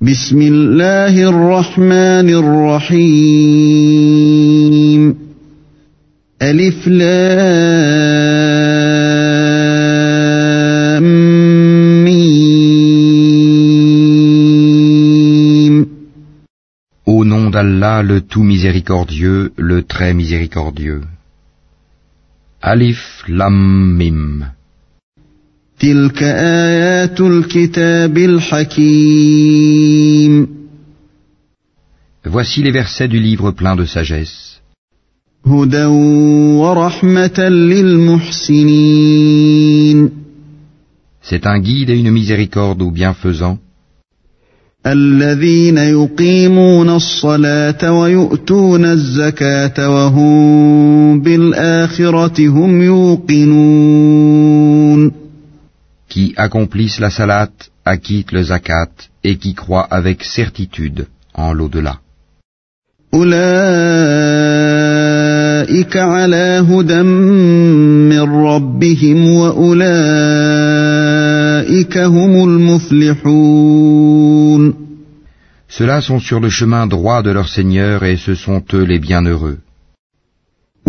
بسم الله الرحمن الرحيم ألف لام ميم Au nom d'Allah, le tout miséricordieux, le très miséricordieux. Alif Lam Mim. تلك آيات الكتاب الحكيم. Voici les versets du livre plein de sagesse. هدى ورحمة للمحسنين. C'est un guide et une miséricorde aux bienfaisants, الذين يقيمون الصلاة ويؤتون الزكاة وهم بالآخرة هم يوقنون. qui accomplissent la salat, acquittent le zakat et qui croient avec certitude en l'au-delà. Ceux-là sont sur le chemin droit de leur Seigneur et ce sont eux les bienheureux.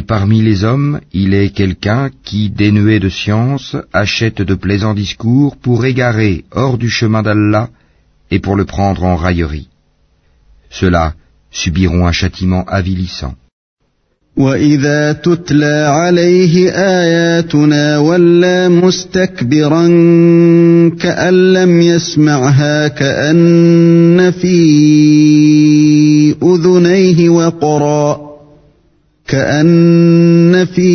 Et parmi les hommes, il est quelqu'un qui, dénué de science, achète de plaisants discours pour égarer hors du chemin d'Allah et pour le prendre en raillerie. Ceux-là subiront un châtiment avilissant. وإذا تتلى عليه آياتنا ولى مستكبرا كأن لم يسمعها كأن في أذنيه وقرا كأن في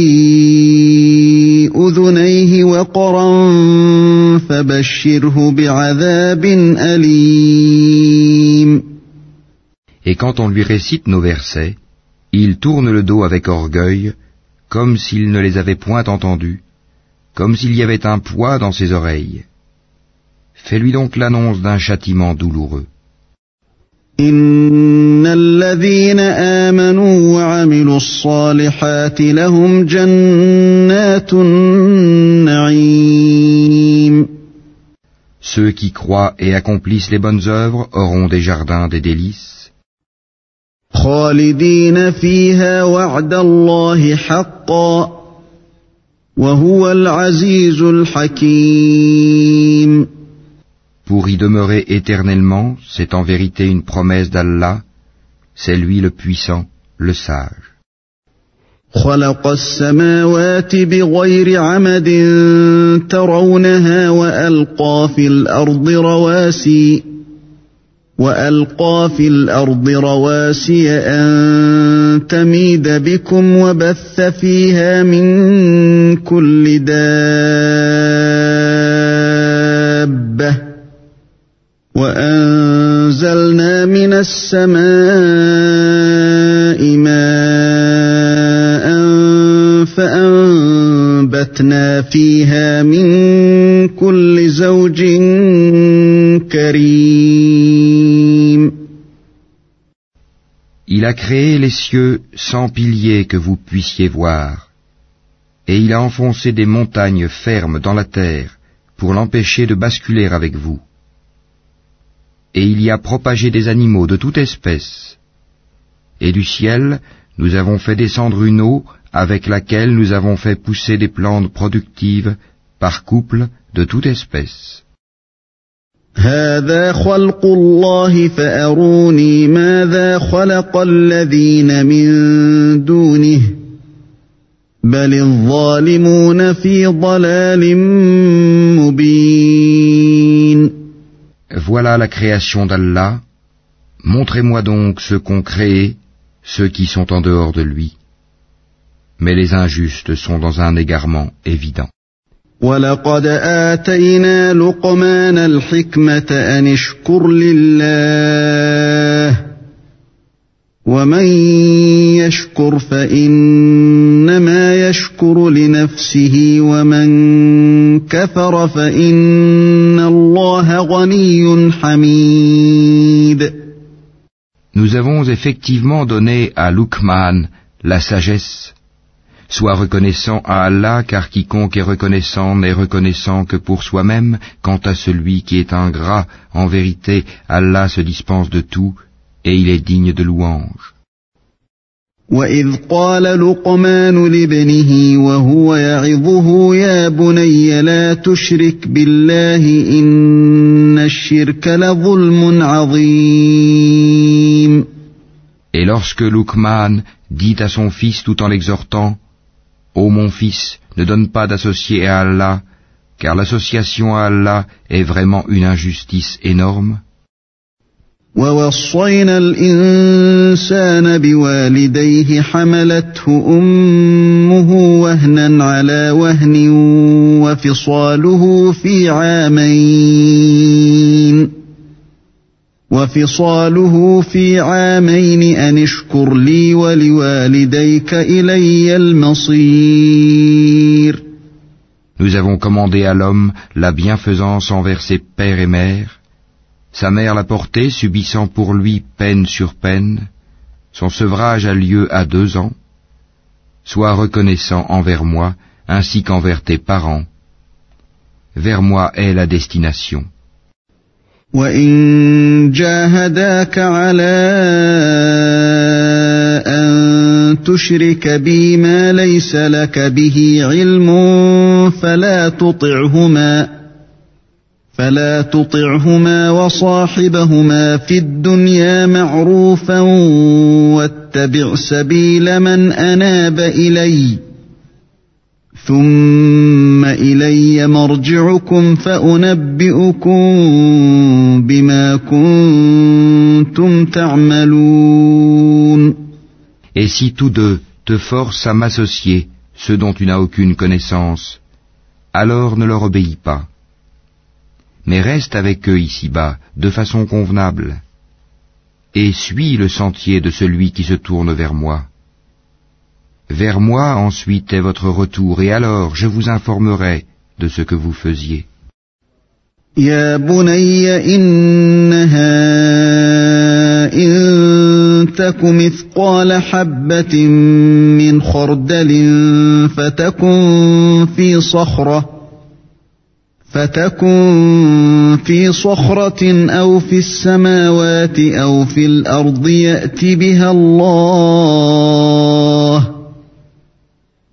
أذنيه وقرا فبشره بعذاب أليم Et quand on lui récite nos versets, il tourne le dos avec orgueil, comme s'il ne les avait point entendus, comme s'il y avait un poids dans ses oreilles. Fais-lui donc l'annonce d'un châtiment douloureux. إن الذين آمنوا وعملوا الصالحات لهم جنات النعيم. Ceux qui croient et accomplissent les bonnes œuvres auront des jardins des délices, خالدين فيها وعد الله حقا وهو العزيز الحكيم. pour y demeurer éternellement, c'est en vérité une promesse d'Allah, c'est lui le puissant, le sage. خلق السماوات بغير عمد ترونها وألقى في الأرض رواسي وألقى في الأرض رواسي أن تميد بكم وبث فيها من كل دابة وأنزلنا من السماء ماء فأنبتنا فيها من كل زوج كريم Il a créé les cieux sans piliers que vous puissiez voir, et il a enfoncé des montagnes fermes dans la terre pour l'empêcher de basculer avec vous. Et il y a propagé des animaux de toute espèce. Et du ciel, nous avons fait descendre une eau avec laquelle nous avons fait pousser des plantes productives par couple de toute espèce. هذا خلق الله فأروني ماذا خلق الذين من دونه بل الظالمون في ضلال مبين Voilà la création d'Allah. Montrez-moi donc ce qu'ont créé ceux qui sont en dehors de lui. Mais les injustes sont dans un égarement évident. ولقد آتينا لقمان الحكمة أن اشكر لله ومن يشكر فإنما يشكر لنفسه ومن كفر فإن الله غني حميد Nous avons effectivement donné à Lukman la sagesse. Sois reconnaissant à Allah, car quiconque est reconnaissant n'est reconnaissant que pour soi-même. Quant à celui qui est ingrat, en vérité, Allah se dispense de tout, et il est digne de louange. وإذ قال لقمان لابنه وهو يعظه يا بني لا تشرك بالله إن الشرك لظلم عظيم Et lorsque Lukman dit à son fils tout en l'exhortant, Ô mon fils, ne donne pas d'associer à Allah, car l'association à Allah est vraiment une injustice énorme. ووصينا الإنسان بوالديه حملته أمه وهنا على وهن وفصاله في عامين وفصاله في عامين أن اشكر لي ولوالديك إلي المصير. Nous avons commandé à l'homme la bienfaisance envers ses pères et mères, Sa mère l'a porté, subissant pour lui peine sur peine. Son sevrage a lieu à deux ans. Sois reconnaissant envers moi, ainsi qu'envers tes parents. Vers moi est la destination. فلا تطعهما وصاحبهما في الدنيا معروفا واتبع سبيل من اناب الي ثم الي مرجعكم فانبئكم بما كنتم تعملون Et si tous deux te forcent à m'associer, ceux dont tu n'as aucune connaissance, alors ne leur obéis pas. mais reste avec eux ici-bas de façon convenable, et suis le sentier de celui qui se tourne vers moi. Vers moi ensuite est votre retour, et alors je vous informerai de ce que vous faisiez. فتكن في صخرة أو في السماوات أو في الأرض يأت بها الله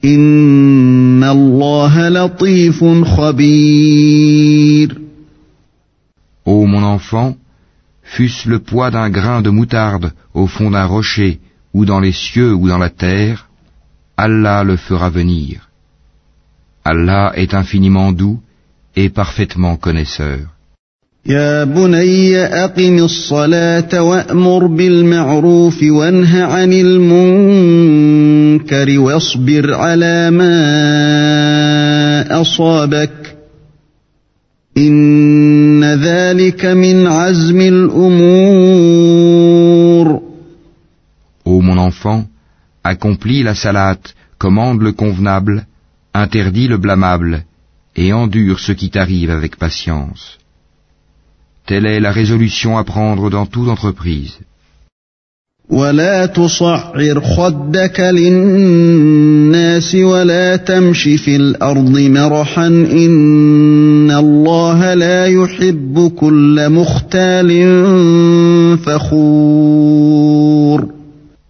إن الله لطيف خبير Ô mon enfant, fût-ce le poids d'un grain de moutarde au fond d'un rocher, ou dans les cieux ou dans la terre, Allah le fera venir. Allah est infiniment doux et parfaitement connaisseur. يا بني أقم الصلاة وأمر بالمعروف وانه عن المنكر واصبر على ما أصابك إن ذلك من عزم الأمور Ô mon enfant, accomplis la salate, commande le convenable, interdis le blâmable, et endure ce qui t'arrive avec patience. Telle est la résolution à prendre dans toute entreprise.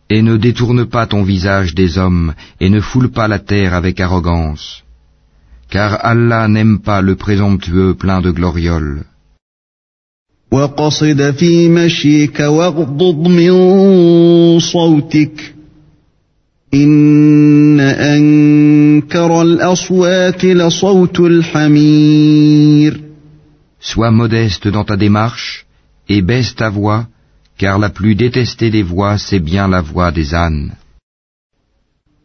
Et ne détourne pas ton visage des hommes, et ne foule pas la terre avec arrogance car Allah n'aime pas le présomptueux plein de glorioles. Sois modeste dans ta démarche et baisse ta voix, car la plus détestée des voix, c'est bien la voix des ânes.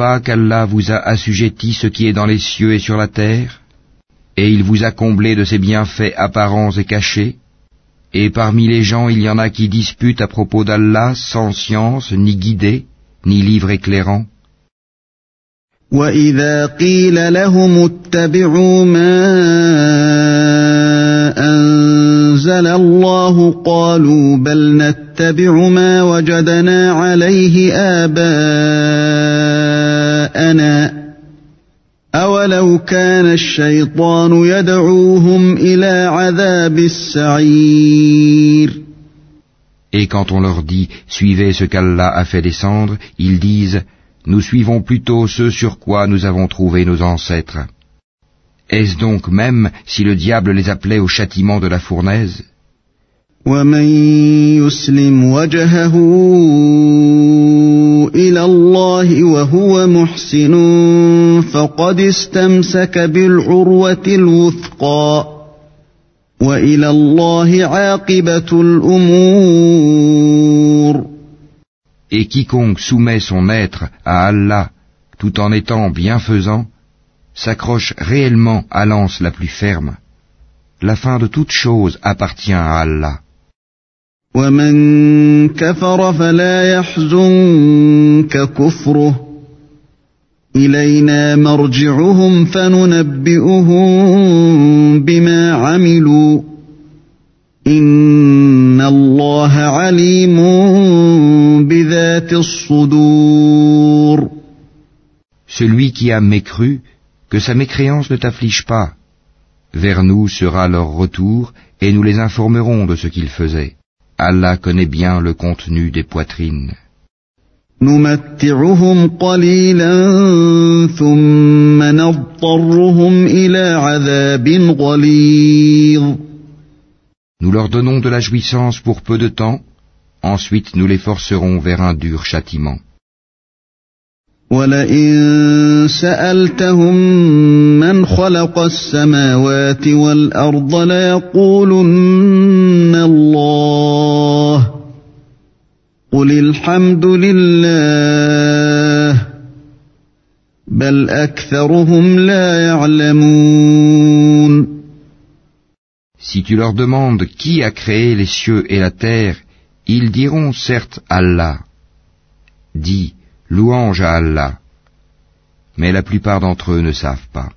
pas qu'Allah vous a assujetti ce qui est dans les cieux et sur la terre Et il vous a comblé de ses bienfaits apparents et cachés Et parmi les gens il y en a qui disputent à propos d'Allah sans science, ni guidée, ni livre éclairant وإذا قيل لهم اتبعوا ما أنزل الله قالوا بل نتبع ما وجدنا عليه آباءنا أولو كان الشيطان يدعوهم إلى عذاب السعير Et quand on leur dit suivez ce qu'Allah a fait descendre, ils disent Nous suivons plutôt ce sur quoi nous avons trouvé nos ancêtres. Est-ce donc même si le diable les appelait au châtiment de la fournaise Et quiconque soumet son être à Allah tout en étant bienfaisant, s'accroche réellement à l'anse la plus ferme. La fin de toute chose appartient à Allah. Celui qui a mécru, que sa mécréance ne t'afflige pas. Vers nous sera leur retour, et nous les informerons de ce qu'ils faisaient. Allah connaît bien le contenu des poitrines. Nous leur donnons de la jouissance pour peu de temps, ensuite nous les forcerons vers un dur châtiment. ولئن سألتهم من خلق السماوات والأرض ليقولن الله قل الحمد لله بل أكثرهم لا يعلمون Si tu leur demandes qui a créé les cieux et la terre, ils diront certes Allah. Dis, Louange à Allah. Mais la plupart d'entre eux ne savent pas.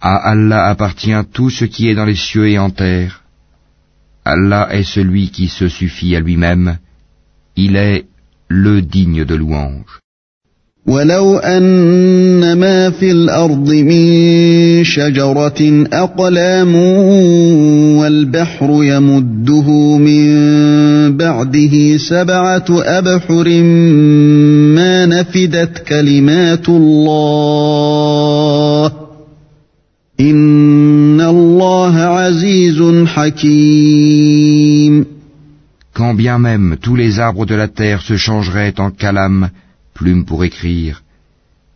À Allah appartient tout ce qui est dans les cieux et en terre. Allah est celui qui se suffit à lui-même. Il est le digne de louange. ولو أن ما في الأرض من شجرة أقلام والبحر يمده من بعده سبعة أبحر ما نفدت كلمات الله إن الله عزيز حكيم Quand bien même tous les arbres de la terre se changeraient en calame, plume pour écrire,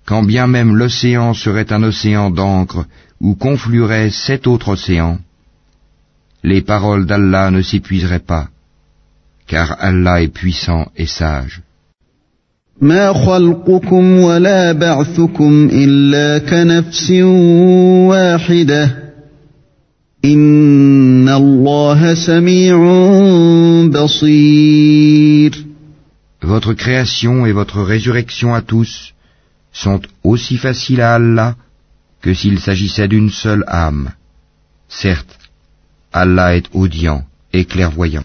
quand bien même l'océan serait un océan d'encre où conflueraient sept autres océans, les paroles d'Allah ne s'épuiseraient pas, car Allah est puissant et sage. Votre création et votre résurrection à tous sont aussi faciles à Allah que s'il s'agissait d'une seule âme. Certes, Allah est audient et clairvoyant.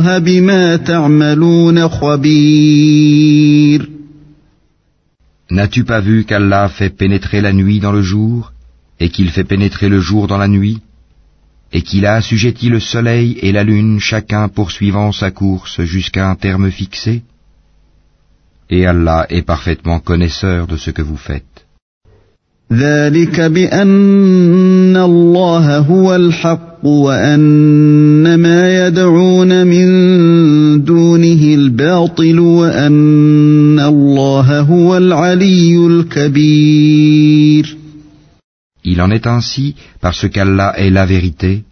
الله بما تعملون خبير N'as-tu pas vu qu'Allah fait pénétrer la nuit dans le jour et qu'il fait pénétrer le jour dans la nuit et qu'il a assujetti le soleil et la lune chacun poursuivant sa course jusqu'à un terme fixé Et Allah est parfaitement connaisseur de ce que vous faites. Il en est ainsi parce qu'Allah est la vérité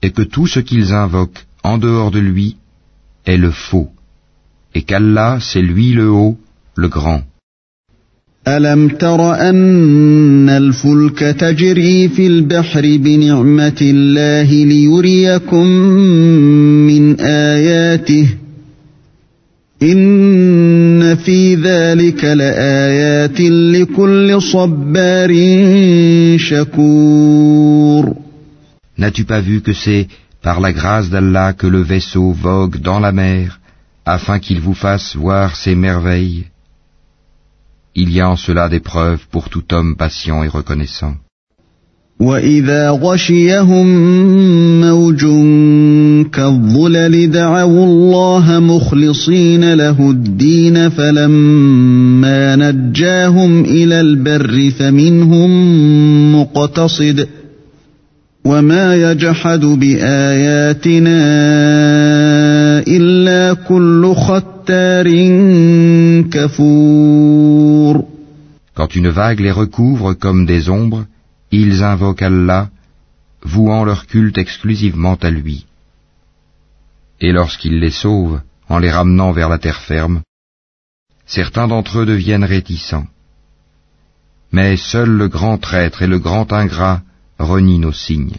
et que tout ce qu'ils invoquent en dehors de lui est le faux et qu'Allah c'est lui le haut, le grand. ألم تر أن الفلك تجري في البحر بنعمة الله ليريكم من آياته إن في ذلك لآيات لكل صبار شكور N'as-tu pas vu que c'est par la grâce d'Allah que le vaisseau vogue dans la mer afin qu'il vous fasse voir ses merveilles Il y a en cela des preuves pour tout homme patient et reconnaissant. وإذا غشيهم موج كالظلل دعوا الله مخلصين له الدين فلما نجاهم إلى البر فمنهم مقتصد وما يجحد بآياتنا إلا كل ختار كفور Quand une vague les recouvre comme des ombres, ils invoquent Allah, vouant leur culte exclusivement à lui. Et lorsqu'il les sauve, en les ramenant vers la terre ferme, certains d'entre eux deviennent réticents. Mais seul le grand traître et le grand ingrat renient nos signes.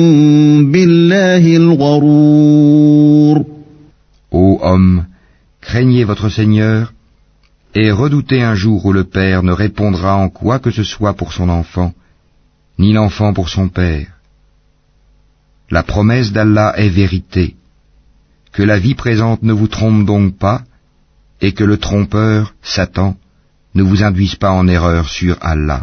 بالله الغرور Ô homme, craignez votre Seigneur et redoutez un jour où le Père ne répondra en quoi que ce soit pour son enfant, ni l'enfant pour son Père. La promesse d'Allah est vérité. Que la vie présente ne vous trompe donc pas, et que le trompeur, Satan, ne vous induise pas en erreur sur Allah.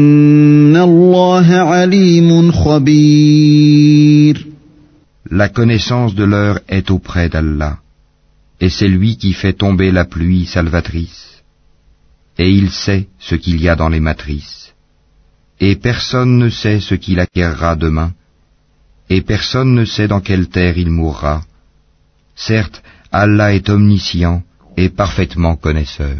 La connaissance de l'heure est auprès d'Allah, et c'est lui qui fait tomber la pluie salvatrice, et il sait ce qu'il y a dans les matrices, et personne ne sait ce qu'il acquérera demain, et personne ne sait dans quelle terre il mourra. Certes, Allah est omniscient et parfaitement connaisseur.